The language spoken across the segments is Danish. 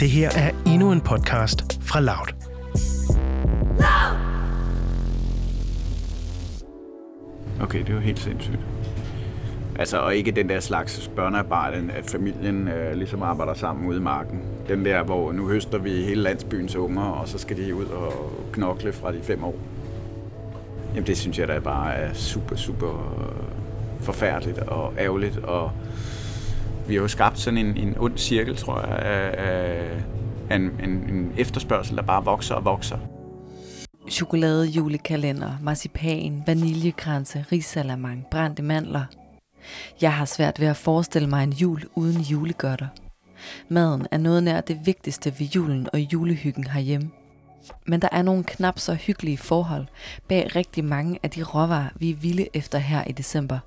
Det her er endnu en podcast fra Loud. Okay, det er helt sindssygt. Altså, og ikke den der slags børnearbejde, at familien øh, ligesom arbejder sammen ude i marken. Den der, hvor nu høster vi hele landsbyens unger, og så skal de ud og knokle fra de fem år. Jamen, det synes jeg da bare er super, super øh, forfærdeligt og ærgerligt. Og vi har jo skabt sådan en, en ond cirkel, tror jeg, af, af en, en, en efterspørgsel, der bare vokser og vokser. Chokolade, julekalender, marcipan, vaniljekranse, risalamang, brændte mandler. Jeg har svært ved at forestille mig en jul uden julegodter. Maden er noget nær det vigtigste ved julen og julehyggen herhjemme. Men der er nogle knap så hyggelige forhold bag rigtig mange af de råvarer, vi er vilde efter her i december.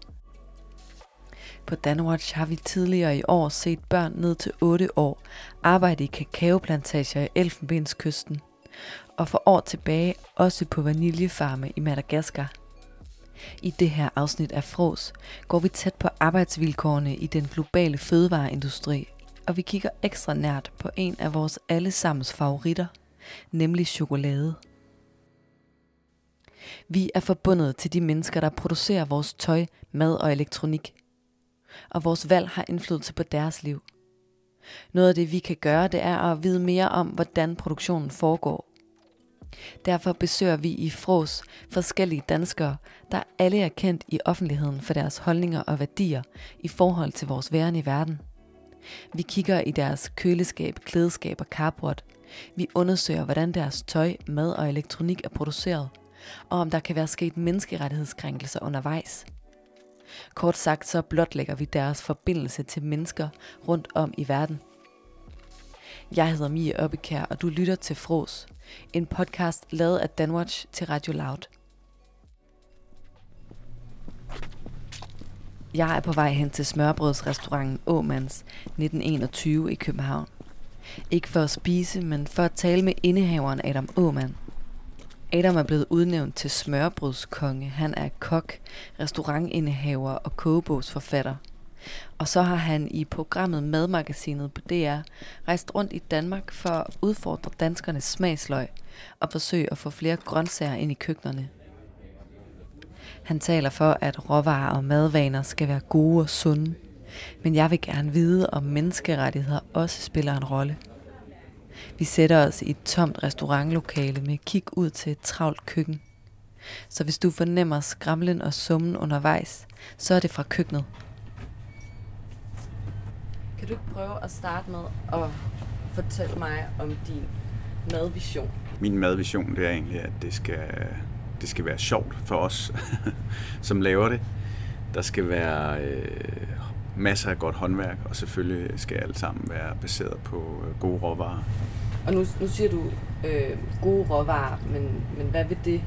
På Danwatch har vi tidligere i år set børn ned til 8 år arbejde i kakaoplantager i Elfenbenskysten, og for år tilbage også på vaniljefarme i Madagaskar. I det her afsnit af Fros går vi tæt på arbejdsvilkårene i den globale fødevareindustri, og vi kigger ekstra nært på en af vores allesammens favoritter, nemlig chokolade. Vi er forbundet til de mennesker, der producerer vores tøj, mad og elektronik. Og vores valg har indflydelse på deres liv. Noget af det, vi kan gøre, det er at vide mere om, hvordan produktionen foregår. Derfor besøger vi i Fros forskellige danskere, der alle er kendt i offentligheden for deres holdninger og værdier i forhold til vores væren i verden. Vi kigger i deres køleskab, klædeskab og carport. Vi undersøger, hvordan deres tøj, mad og elektronik er produceret, og om der kan være sket menneskerettighedskrænkelser undervejs. Kort sagt så blotlægger vi deres forbindelse til mennesker rundt om i verden. Jeg hedder Mie Oppekær, og du lytter til Fros, en podcast lavet af Danwatch til Radio Loud. Jeg er på vej hen til smørbrødsrestauranten Åmans 1921 i København. Ikke for at spise, men for at tale med indehaveren Adam Åman. Adam er blevet udnævnt til smørbrødskonge. Han er kok, restaurantindehaver og kogebogsforfatter. Og så har han i programmet Madmagasinet på DR rejst rundt i Danmark for at udfordre danskernes smagsløg og forsøge at få flere grøntsager ind i køkkenerne. Han taler for, at råvarer og madvaner skal være gode og sunde. Men jeg vil gerne vide, om menneskerettigheder også spiller en rolle. Vi sætter os i et tomt restaurantlokale med kig ud til et travlt køkken. Så hvis du fornemmer skramlen og summen undervejs, så er det fra køkkenet. Kan du ikke prøve at starte med at fortælle mig om din madvision? Min madvision det er egentlig, at det skal, det skal være sjovt for os, som laver det. Der skal være øh, masser af godt håndværk, og selvfølgelig skal alt sammen være baseret på øh, gode råvarer. Og nu, nu siger du øh, gode råvarer, men, men hvad vil det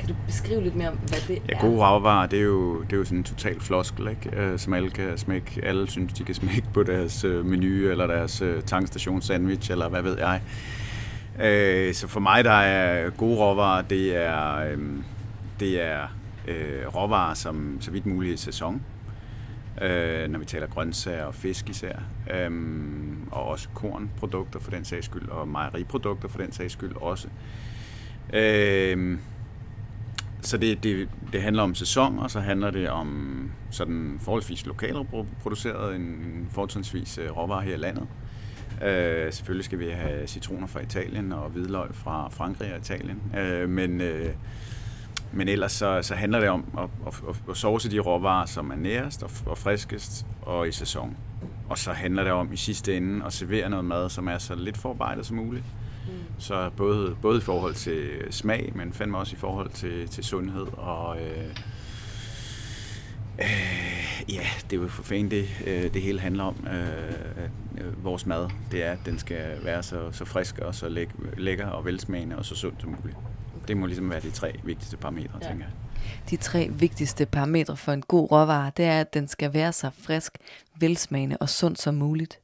kan du beskrive lidt mere om, hvad det ja, er? gode råvarer, det er jo, det er jo sådan en total floskel, ikke? Øh, som alle kan smække. Alle synes, de kan smække på deres øh, menu, eller deres øh, tankstation-sandwich, eller hvad ved jeg. Øh, så for mig, der er gode råvarer, det er, øh, det er øh, råvarer, som så vidt muligt er sæson. Øh, når vi taler grøntsager og fisk især. Øh, og også kornprodukter for den sags skyld, og mejeriprodukter for den sags skyld også. Øh, så det, det, det handler om sæson, og så handler det om sådan forholdsvis lokalt produceret, en fortrinsvis øh, råvarer her i landet. Øh, selvfølgelig skal vi have citroner fra Italien og hvidløg fra Frankrig og Italien. Øh, men, øh, men ellers så, så handler det om at, at, at, at sovse de råvarer, som er nærest og, og friskest og i sæson. Og så handler det om i sidste ende at servere noget mad, som er så lidt forarbejdet som muligt. Mm. Så både, både i forhold til smag, men fandme også i forhold til, til sundhed og... Øh, øh, ja, det er jo for fanden det, øh, det hele handler om. Øh, øh, vores mad, det er, at den skal være så, så frisk og så læk, lækker og velsmagende og så sund som muligt. Det må ligesom være de tre vigtigste parametre, ja. tænker jeg. De tre vigtigste parametre for en god råvare, det er, at den skal være så frisk, velsmagende og sund som muligt.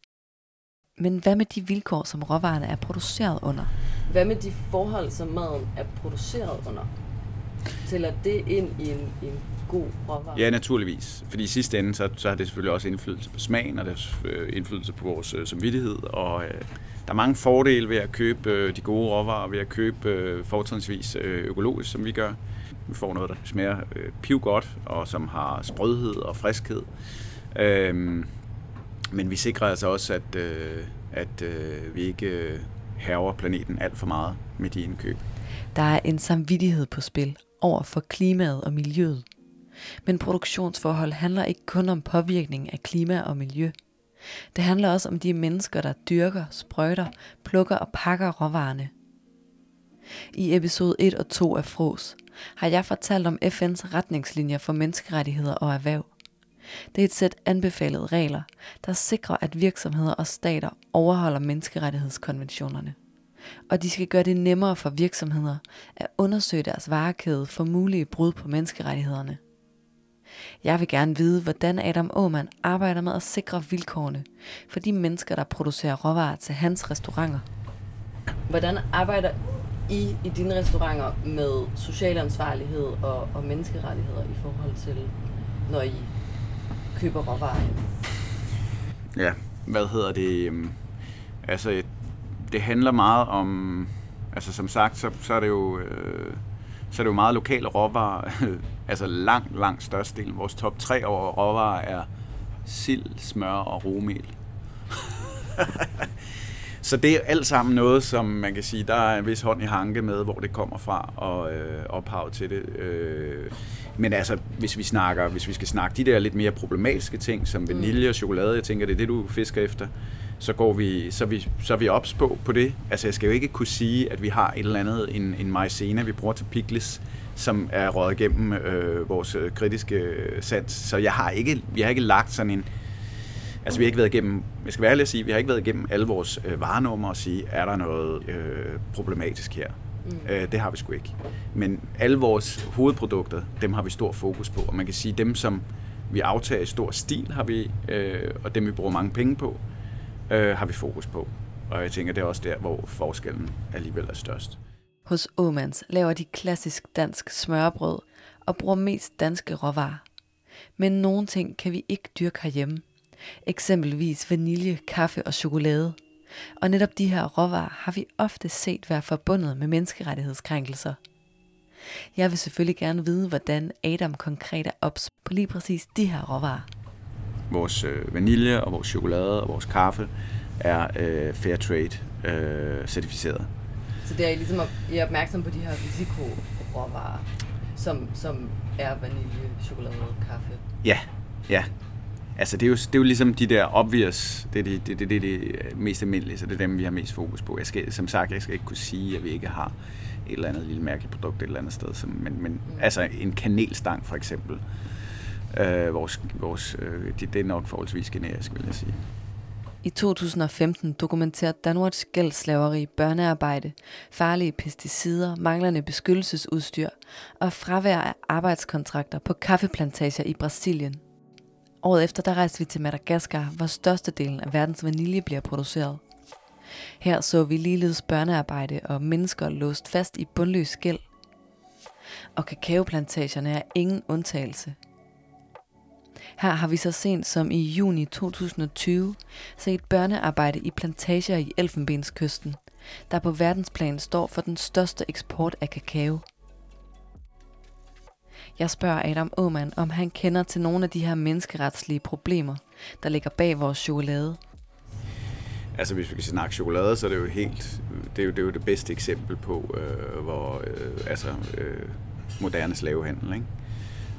Men hvad med de vilkår, som råvarerne er produceret under? Hvad med de forhold, som maden er produceret under? Tæller det ind i en, en god råvarer? Ja, naturligvis. Fordi i sidste ende, så, så har det selvfølgelig også indflydelse på smagen, og det har øh, indflydelse på vores øh, samvittighed. Og øh, der er mange fordele ved at købe øh, de gode råvarer, ved at købe øh, fortrinsvis øh, økologisk, som vi gør. Vi får noget, der smager øh, pivgodt, og som har sprødhed og friskhed. Øh, men vi sikrer altså også, at, øh, at øh, vi ikke øh, hæver planeten alt for meget med de indkøb. Der er en samvittighed på spil over for klimaet og miljøet. Men produktionsforhold handler ikke kun om påvirkning af klima og miljø. Det handler også om de mennesker, der dyrker, sprøjter, plukker og pakker råvarerne. I episode 1 og 2 af Fros har jeg fortalt om FN's retningslinjer for menneskerettigheder og erhverv. Det er et sæt anbefalede regler, der sikrer, at virksomheder og stater overholder menneskerettighedskonventionerne. Og de skal gøre det nemmere for virksomheder at undersøge deres varekæde for mulige brud på menneskerettighederne. Jeg vil gerne vide, hvordan Adam Åman arbejder med at sikre vilkårene for de mennesker, der producerer råvarer til hans restauranter. Hvordan arbejder I i dine restauranter med social ansvarlighed og, og menneskerettigheder i forhold til, når I køber råvarer? Ja, hvad hedder det? øhm, Altså, det handler meget om... Altså, som sagt, så, så er det jo... Øh, så er det jo meget lokale råvarer. altså langt, langt størstedelen. Vores top 3 over råvarer er sild, smør og romel. så det er alt sammen noget, som man kan sige, der er en vis hånd i hanke med, hvor det kommer fra, og øh, ophav til det. Øh, men altså, hvis vi snakker, hvis vi skal snakke de der lidt mere problematiske ting, som vanilje og chokolade, jeg tænker, det er det, du fisker efter, så, går vi, så, vi, så er vi ops på, på det. Altså, jeg skal jo ikke kunne sige, at vi har et eller andet, en, en maizena, vi bruger til pickles, som er røget igennem øh, vores øh, kritiske sans. Så jeg har ikke, vi har ikke lagt sådan en... Altså, vi har ikke været igennem, jeg skal være ærlig at sige, vi har ikke været igennem alle vores øh, varenummer og sige, er der noget øh, problematisk her? Mm. Øh, det har vi sgu ikke. Men alle vores hovedprodukter, dem har vi stor fokus på. Og man kan sige, dem som vi aftager i stor stil, har vi, øh, og dem vi bruger mange penge på, øh, har vi fokus på. Og jeg tænker, det er også der, hvor forskellen alligevel er størst. Hos Åmans laver de klassisk dansk smørbrød og bruger mest danske råvarer. Men nogle ting kan vi ikke dyrke herhjemme. Eksempelvis vanilje, kaffe og chokolade. Og netop de her råvarer har vi ofte set være forbundet med menneskerettighedskrænkelser. Jeg vil selvfølgelig gerne vide, hvordan Adam konkret er ops på lige præcis de her råvarer. Vores øh, vanilje og vores chokolade og vores kaffe er øh, fair trade øh, certificeret. Så det er ligesom, at I er opmærksom på de her risikoråvarer, som, som er vanilje, chokolade, kaffe. Ja, ja. Altså det er, jo, det er jo ligesom de der obvious, det er det, det, det, det, det mest almindelige, så det er dem, vi har mest fokus på. Jeg skal, som sagt, jeg skal ikke kunne sige, at vi ikke har et eller andet lille mærkeligt produkt et eller andet sted. Som, men men mm. altså en kanelstang for eksempel, øh, vores, vores, øh, det, det er nok forholdsvis generisk, vil jeg sige. I 2015 dokumenterede Danwatch gældslaveri, børnearbejde, farlige pesticider, manglende beskyttelsesudstyr og fravær af arbejdskontrakter på kaffeplantager i Brasilien. Året efter der rejste vi til Madagaskar, hvor størstedelen af verdens vanilje bliver produceret. Her så vi ligeledes børnearbejde og mennesker låst fast i bundløs gæld. Og kakaoplantagerne er ingen undtagelse. Her har vi så sent som i juni 2020 set børnearbejde i plantager i Elfenbenskysten, der på verdensplan står for den største eksport af kakao. Jeg spørger Adam Aumann, om han kender til nogle af de her menneskeretslige problemer, der ligger bag vores chokolade. Altså hvis vi kan snakke chokolade, så er det jo helt, det er jo det, er jo det bedste eksempel på, øh, hvor øh, altså øh, moderne slavehandel, ikke?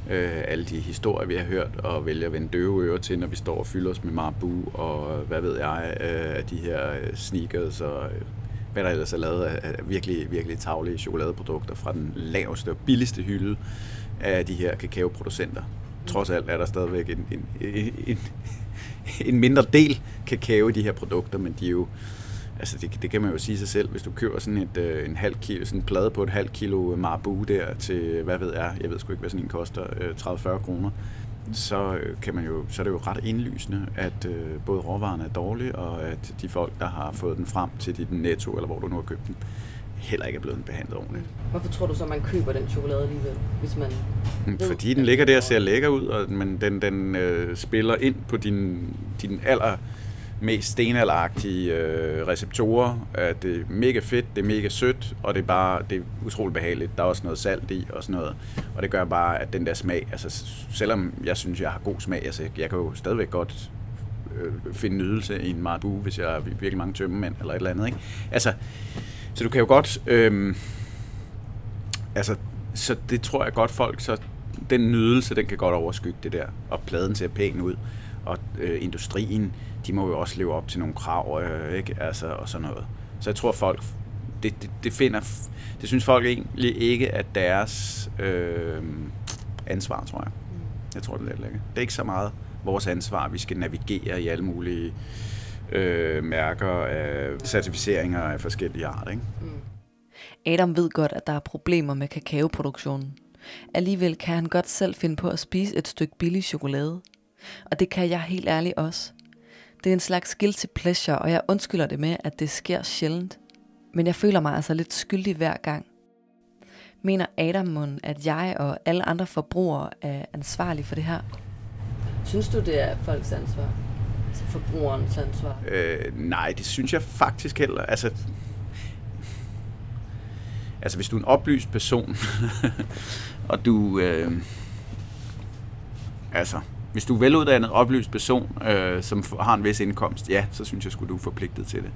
Øh, alle de historier, vi har hørt, og vælger at vende døve ører til, når vi står og fylder os med marbu, og hvad ved jeg, øh, af de her øh, sneakers, og øh, hvad der ellers er lavet af, af virkelig, virkelig taglige chokoladeprodukter fra den laveste og billigste hylde af de her kakaoproducenter. Trods alt er der stadigvæk en, en, en, en mindre del kakao i de her produkter, men de er jo, altså det, det kan man jo sige sig selv, hvis du køber sådan et, øh, en halv kilo, sådan en plade på et halvt kilo Marabu der til, hvad ved jeg, jeg ved sgu ikke, hvad sådan en koster, øh, 30-40 kroner, så, øh, kan man jo, så er det jo ret indlysende, at øh, både råvarerne er dårlige, og at de folk, der har fået den frem til dit netto, eller hvor du nu har købt den, heller ikke er blevet behandlet ordentligt. Hvorfor tror du så, man køber den chokolade alligevel, hvis man... Mm, Fordi den ligger der og ser lækker ud, og men den, den øh, spiller ind på din, din aller mest stenalderagtige øh, receptorer. At det er mega fedt, det er mega sødt, og det er bare det er utroligt behageligt. Der er også noget salt i og sådan noget. Og det gør bare, at den der smag, altså selvom jeg synes, jeg har god smag, altså jeg kan jo stadigvæk godt øh, finde nydelse i en meget hvis jeg har virkelig mange tømmemænd eller et eller andet. Ikke? Altså, så du kan jo godt... Øh, altså, så det tror jeg godt folk, så den nydelse, den kan godt overskygge det der, og pladen ser pæn ud, og øh, industrien, de må jo også leve op til nogle krav, øh, ikke? Altså, og sådan noget. Så jeg tror folk, det, det, det finder, det synes folk egentlig ikke, at deres øh, ansvar, tror jeg. Jeg tror, det er lidt lækkert. Det er ikke så meget vores ansvar, vi skal navigere i alle mulige øh, mærker af certificeringer af forskellige arter, ikke? Mm. Adam ved godt, at der er problemer med kakaoproduktionen. Alligevel kan han godt selv finde på at spise et stykke billig chokolade. Og det kan jeg helt ærligt også. Det er en slags guilty pleasure, og jeg undskylder det med, at det sker sjældent. Men jeg føler mig altså lidt skyldig hver gang. Mener Adam Mund, at jeg og alle andre forbrugere er ansvarlige for det her? Synes du, det er folks ansvar? Altså forbrugerens ansvar? Øh, nej, det synes jeg faktisk heller. Altså, altså hvis du er en oplyst person, og du, øh, altså, hvis du er veluddannet, oplyst person, øh, som har en vis indkomst, ja, så synes jeg, skulle du er forpligtet til det.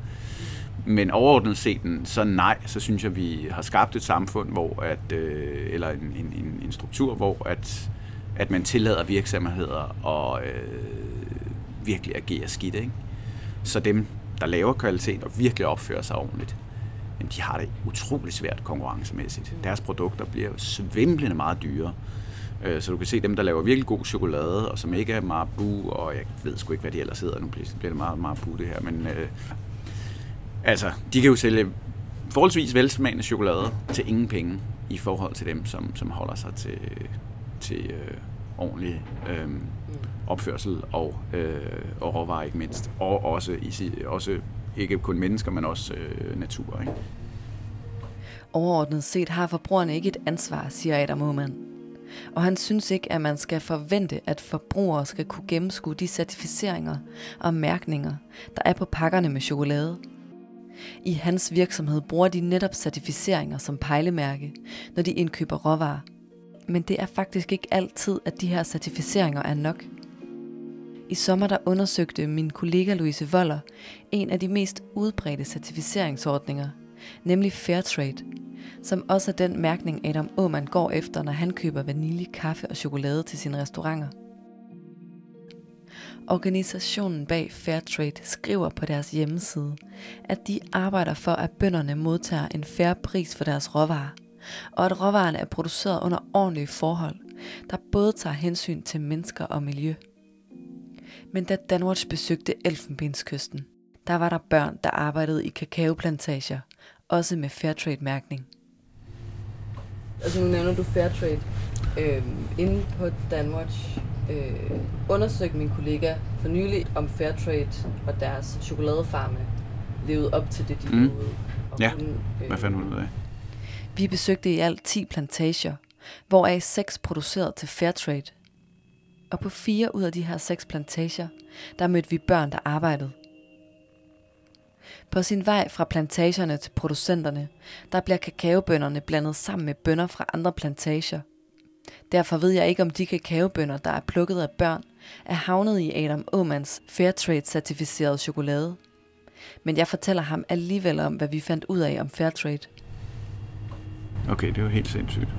Men overordnet set, så nej, så synes jeg, vi har skabt et samfund, hvor at, øh, eller en, en, en struktur, hvor at, at man tillader virksomheder at øh, virkelig agere skidt. Ikke? Så dem, der laver kvalitet og virkelig opfører sig ordentligt, jamen de har det utrolig svært konkurrencemæssigt. Deres produkter bliver svimlende meget dyre. Øh, så du kan se dem, der laver virkelig god chokolade, og som ikke er Marabu, og jeg ved sgu ikke, hvad de ellers hedder. Nu bliver det meget Marabu det her, men øh, altså, de kan jo sælge forholdsvis velsmagende chokolade til ingen penge i forhold til dem, som, som holder sig til, til øh, ordentlig øh, opførsel og, øh, og råvarer ikke mindst. Og også, i, også ikke kun mennesker, men også øh, natur. Ikke? Overordnet set har forbrugerne ikke et ansvar, siger Adam Aumann. Og han synes ikke, at man skal forvente, at forbrugere skal kunne gennemskue de certificeringer og mærkninger, der er på pakkerne med chokolade. I hans virksomhed bruger de netop certificeringer som pejlemærke, når de indkøber råvarer. Men det er faktisk ikke altid, at de her certificeringer er nok – i sommer der undersøgte min kollega Louise Voller en af de mest udbredte certificeringsordninger, nemlig Fairtrade, som også er den mærkning Adam Aumann går efter, når han køber vanilje, kaffe og chokolade til sine restauranter. Organisationen bag Fairtrade skriver på deres hjemmeside, at de arbejder for, at bønderne modtager en færre pris for deres råvarer, og at råvarerne er produceret under ordentlige forhold, der både tager hensyn til mennesker og miljø. Men da Danwatch besøgte Elfenbenskysten, der var der børn, der arbejdede i kakaoplantager, også med Fairtrade-mærkning. Altså nu nævner du Fairtrade. Øh, inde på Danwatch øh, undersøgte min kollega for nylig, om Fairtrade og deres chokoladefarme levede op til det, de mm. lovede. Ja, hun, øh, hvad fandt hun ud af? Vi besøgte i alt 10 plantager, hvoraf 6 produceret til Fairtrade – og på fire ud af de her seks plantager, der mødte vi børn, der arbejdede. På sin vej fra plantagerne til producenterne, der bliver kakaobønderne blandet sammen med bønder fra andre plantager. Derfor ved jeg ikke, om de kakaobønder, der er plukket af børn, er havnet i Adam Omans Fairtrade-certificerede chokolade. Men jeg fortæller ham alligevel om, hvad vi fandt ud af om Fairtrade. Okay, det er jo helt sindssygt.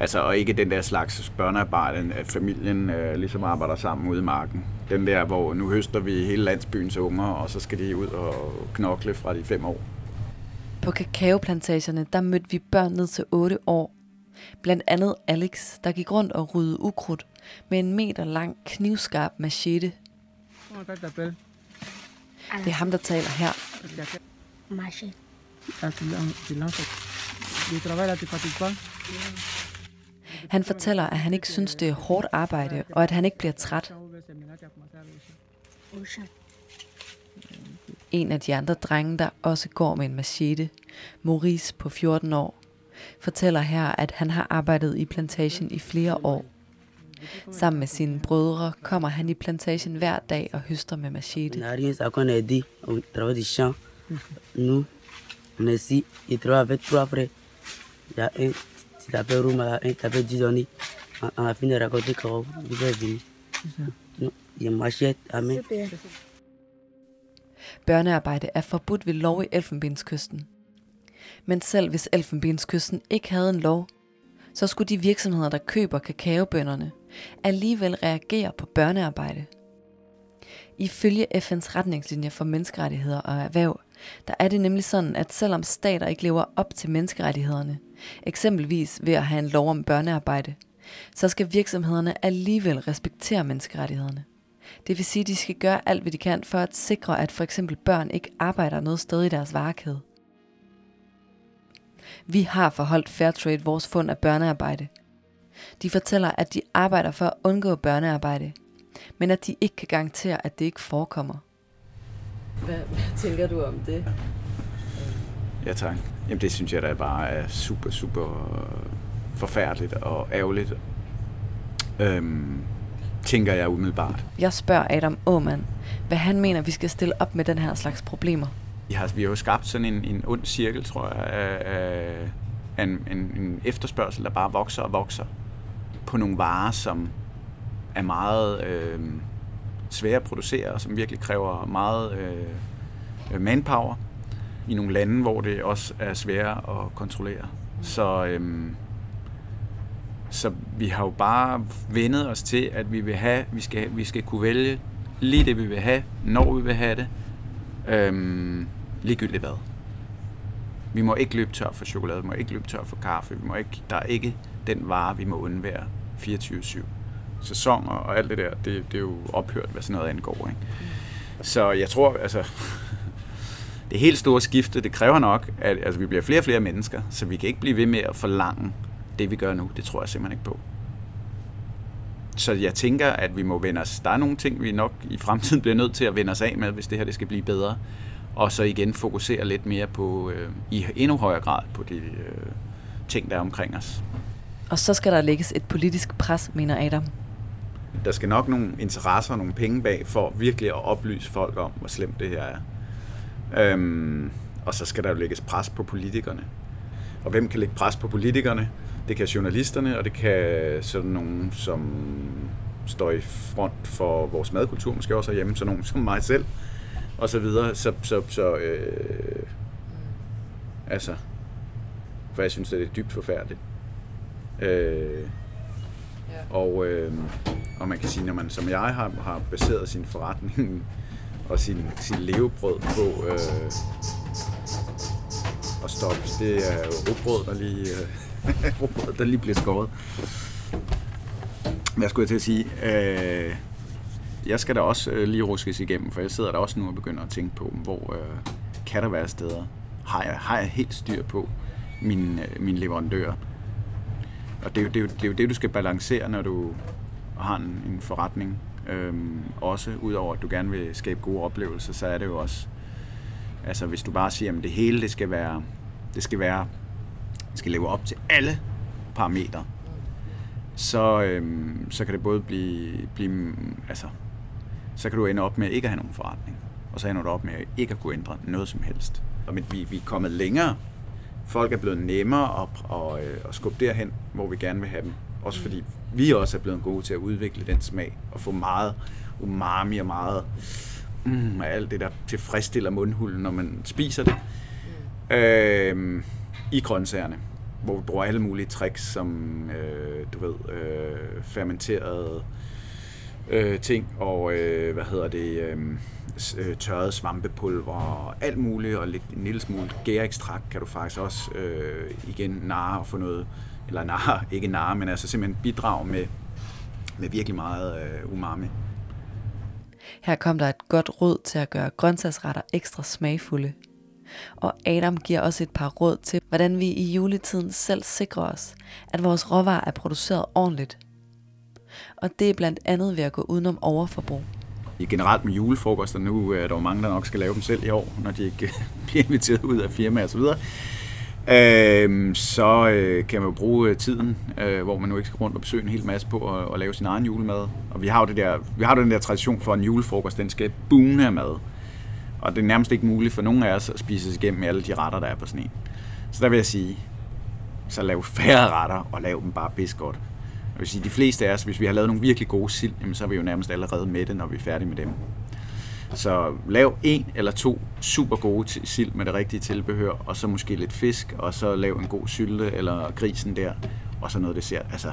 Altså, og ikke den der slags børnearbejde, at familien øh, ligesom arbejder sammen ude i marken. Den der, hvor nu høster vi hele landsbyens unger, og så skal de ud og knokle fra de fem år. På kakaoplantagerne, der mødte vi børn ned til 8 år. Blandt andet Alex, der gik rundt og ryddede ukrudt med en meter lang knivskarp machete. Det er ham, der taler her. Machete. Han fortæller, at han ikke synes, det er hårdt arbejde, og at han ikke bliver træt. En af de andre drenge, der også går med en machete, Maurice på 14 år, fortæller her, at han har arbejdet i plantagen i flere år. Sammen med sine brødre kommer han i plantagen hver dag og høster med machete. n'a on est ici, il travaille avec trois frères. Il y a un qui s'appelle Rouma, un qui s'appelle on a fini de raconter quand vous êtes venu. Nous, Il y a une machette à main. Børnearbejde er forbudt ved lov i Elfenbenskysten. Men selv hvis Elfenbenskysten ikke havde en lov, så skulle de virksomheder, der køber kakaobønderne, alligevel reagere på børnearbejde. Ifølge FN's retningslinjer for menneskerettigheder og erhverv, der er det nemlig sådan, at selvom stater ikke lever op til menneskerettighederne, eksempelvis ved at have en lov om børnearbejde, så skal virksomhederne alligevel respektere menneskerettighederne. Det vil sige, at de skal gøre alt, hvad de kan for at sikre, at for eksempel børn ikke arbejder noget sted i deres varekæde. Vi har forholdt Fairtrade vores fund af børnearbejde. De fortæller, at de arbejder for at undgå børnearbejde, men at de ikke kan garantere, at det ikke forekommer. Hvad, hvad tænker du om det? Ja, tak. Jamen, det synes jeg da bare er super, super forfærdeligt og ærgerligt. Øhm, tænker jeg umiddelbart. Jeg spørger Adam Åman, hvad han mener, vi skal stille op med den her slags problemer. Vi har, vi har jo skabt sådan en, en ond cirkel, tror jeg, af en, en, en efterspørgsel, der bare vokser og vokser på nogle varer, som er meget øh, svære at producere, og som virkelig kræver meget øh, manpower i nogle lande, hvor det også er sværere at kontrollere. Så, øh, så vi har jo bare vendet os til, at vi vil have, vi skal, vi skal kunne vælge lige det, vi vil have, når vi vil have det, Øhm, ligegyldigt hvad. Vi må ikke løbe tør for chokolade, vi må ikke løbe tør for kaffe, vi må ikke, der er ikke den vare, vi må undvære 24-7. Sæsoner og alt det der, det, det er jo ophørt, hvad sådan noget angår. Ikke? Så jeg tror, altså, det helt store skifte, det kræver nok, at altså, vi bliver flere og flere mennesker, så vi kan ikke blive ved med at forlange det, vi gør nu. Det tror jeg simpelthen ikke på. Så jeg tænker, at vi må vende os. Der er nogle ting, vi nok i fremtiden bliver nødt til at vende os af med, hvis det her det skal blive bedre. Og så igen fokusere lidt mere på, øh, i endnu højere grad på de øh, ting, der er omkring os. Og så skal der lægges et politisk pres, mener Adam. Der skal nok nogle interesser og nogle penge bag for virkelig at oplyse folk om, hvor slemt det her er. Øhm, og så skal der jo lægges pres på politikerne. Og hvem kan lægge pres på politikerne? Det kan journalisterne, og det kan sådan nogen, som står i front for vores madkultur, måske også herhjemme, sådan nogen som mig selv, og så videre. Så, så, så øh, altså, for jeg synes, det er dybt forfærdeligt. Øh, og, øh, og man kan sige, når man som jeg har, har baseret sin forretning og sin, sin levebrød på øh, at stoppe, det er jo rugbrød, der lige, øh, rugbrød, der lige bliver skåret. Hvad skulle jeg til at sige? Øh, jeg skal da også øh, lige ruskes igennem, for jeg sidder der også nu og begynder at tænke på, hvor øh, kan der være steder? Har jeg, har jeg helt styr på min, øh, min leverandør? Og det er, jo, det, er jo, det er jo det, du skal balancere, når du har en, en forretning. Øhm, også udover at du gerne vil skabe gode oplevelser, så er det jo også, altså hvis du bare siger, at det hele det skal være, det skal være, skal leve op til alle parametre, så, øhm, så kan det både blive, blive, altså, så kan du ende op med ikke at have nogen forretning, og så ender du op med ikke at kunne ændre noget som helst. Og men vi, vi er kommet længere. Folk er blevet nemmere at, og, øh, at skubbe derhen, hvor vi gerne vil have dem. Også fordi vi også er blevet gode til at udvikle den smag og få meget umami og meget mm, alt det, der tilfredsstiller mundhulen, når man spiser det. Øh, i grøntsagerne, hvor vi bruger alle mulige tricks, som øh, du ved, øh, fermenterede øh, ting og øh, hvad hedder det, øh, øh tørrede tørret svampepulver og alt muligt, og lidt, en lille smule gærekstrakt kan du faktisk også øh, igen narre og få noget, eller narre, ikke narre, men altså simpelthen bidrage med, med virkelig meget øh, umami. Her kom der et godt råd til at gøre grøntsagsretter ekstra smagfulde. Og Adam giver også et par råd til, hvordan vi i juletiden selv sikrer os, at vores råvarer er produceret ordentligt. Og det er blandt andet ved at gå udenom overforbrug. I generelt med julefrokoster. Nu er der jo mange, der nok skal lave dem selv i år, når de ikke bliver inviteret ud af firmaer osv. Øh, så øh, kan man jo bruge øh, tiden, øh, hvor man nu ikke skal rundt og besøge en hel masse på at, at lave sin egen julemad. Og vi har jo det der, vi har jo den der tradition for, at en julefrokost, den skal bune af mad. Og det er nærmest ikke muligt for nogen af os at spise sig igennem alle de retter, der er på sådan en. Så der vil jeg sige, så lav færre retter, og lav dem bare pis godt. Jeg vil sige, de fleste af os, hvis vi har lavet nogle virkelig gode sild, jamen, så er vi jo nærmest allerede med det, når vi er færdige med dem. Så lav en eller to super gode sild med det rigtige tilbehør, og så måske lidt fisk, og så lav en god sylte eller grisen der, og så noget dessert. Altså,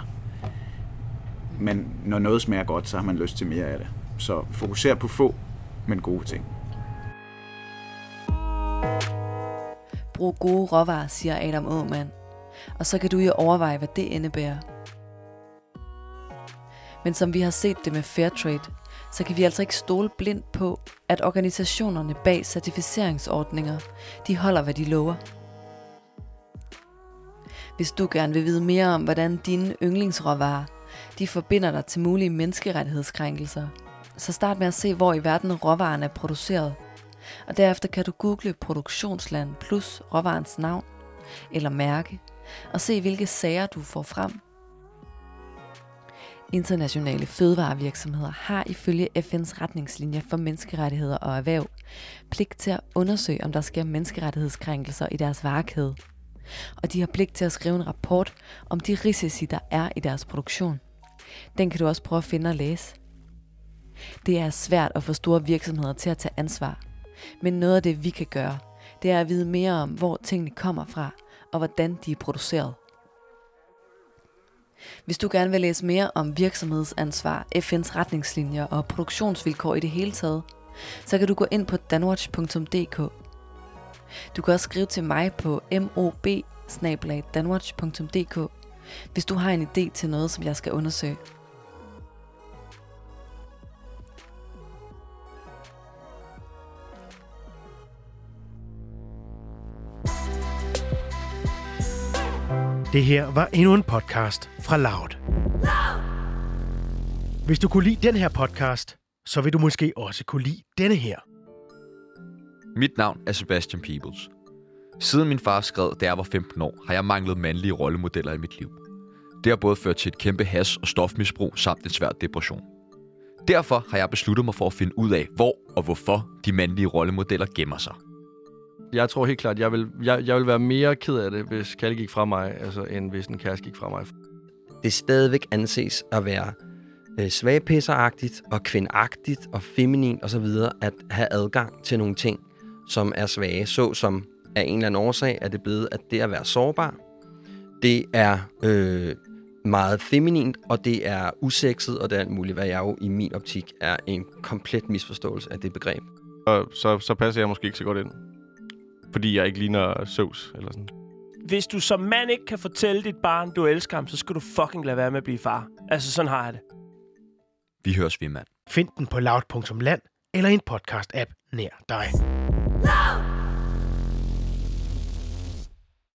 men når noget smager godt, så har man lyst til mere af det. Så fokuser på få, men gode ting. Bruge gode råvarer, siger Adam Åman. Og så kan du jo overveje, hvad det indebærer. Men som vi har set det med Fairtrade, så kan vi altså ikke stole blindt på, at organisationerne bag certificeringsordninger, de holder, hvad de lover. Hvis du gerne vil vide mere om, hvordan dine yndlingsråvarer, de forbinder dig til mulige menneskerettighedskrænkelser, så start med at se, hvor i verden råvarerne er produceret. Og derefter kan du google produktionsland plus råvarens navn eller mærke, og se hvilke sager du får frem. Internationale fødevarevirksomheder har ifølge FN's retningslinjer for menneskerettigheder og erhverv pligt til at undersøge, om der sker menneskerettighedskrænkelser i deres varekæde. Og de har pligt til at skrive en rapport om de risici, der er i deres produktion. Den kan du også prøve at finde og læse. Det er svært at få store virksomheder til at tage ansvar. Men noget af det, vi kan gøre, det er at vide mere om, hvor tingene kommer fra, og hvordan de er produceret. Hvis du gerne vil læse mere om virksomhedsansvar, FN's retningslinjer og produktionsvilkår i det hele taget, så kan du gå ind på danwatch.dk. Du kan også skrive til mig på mob hvis du har en idé til noget, som jeg skal undersøge. Det her var endnu en podcast fra Loud. Hvis du kunne lide den her podcast, så vil du måske også kunne lide denne her. Mit navn er Sebastian Peebles. Siden min far skred, da jeg var 15 år, har jeg manglet mandlige rollemodeller i mit liv. Det har både ført til et kæmpe has- og stofmisbrug samt en svær depression. Derfor har jeg besluttet mig for at finde ud af, hvor og hvorfor de mandlige rollemodeller gemmer sig. Jeg tror helt klart, jeg vil, jeg, jeg vil være mere ked af det, hvis Kalle gik fra mig, altså, end hvis en kæreste gik fra mig. det stadigvæk anses at være øh, svagpisseragtigt og kvindagtigt og feminin osv. at have adgang til nogle ting, som er svage, såsom af en eller anden årsag er det blevet, at det at være sårbar, det er øh, meget feminint, og det er usekset, og det er alt muligt, hvad jeg jo i min optik er en komplet misforståelse af det begreb. Og så, så passer jeg måske ikke så godt ind. Fordi jeg ikke ligner Søvs eller sådan. Hvis du som mand ikke kan fortælle dit barn, du elsker ham, så skal du fucking lade være med at blive far. Altså, sådan har jeg det. Vi høres vi, mand. Find den på loud.land eller en podcast-app nær dig.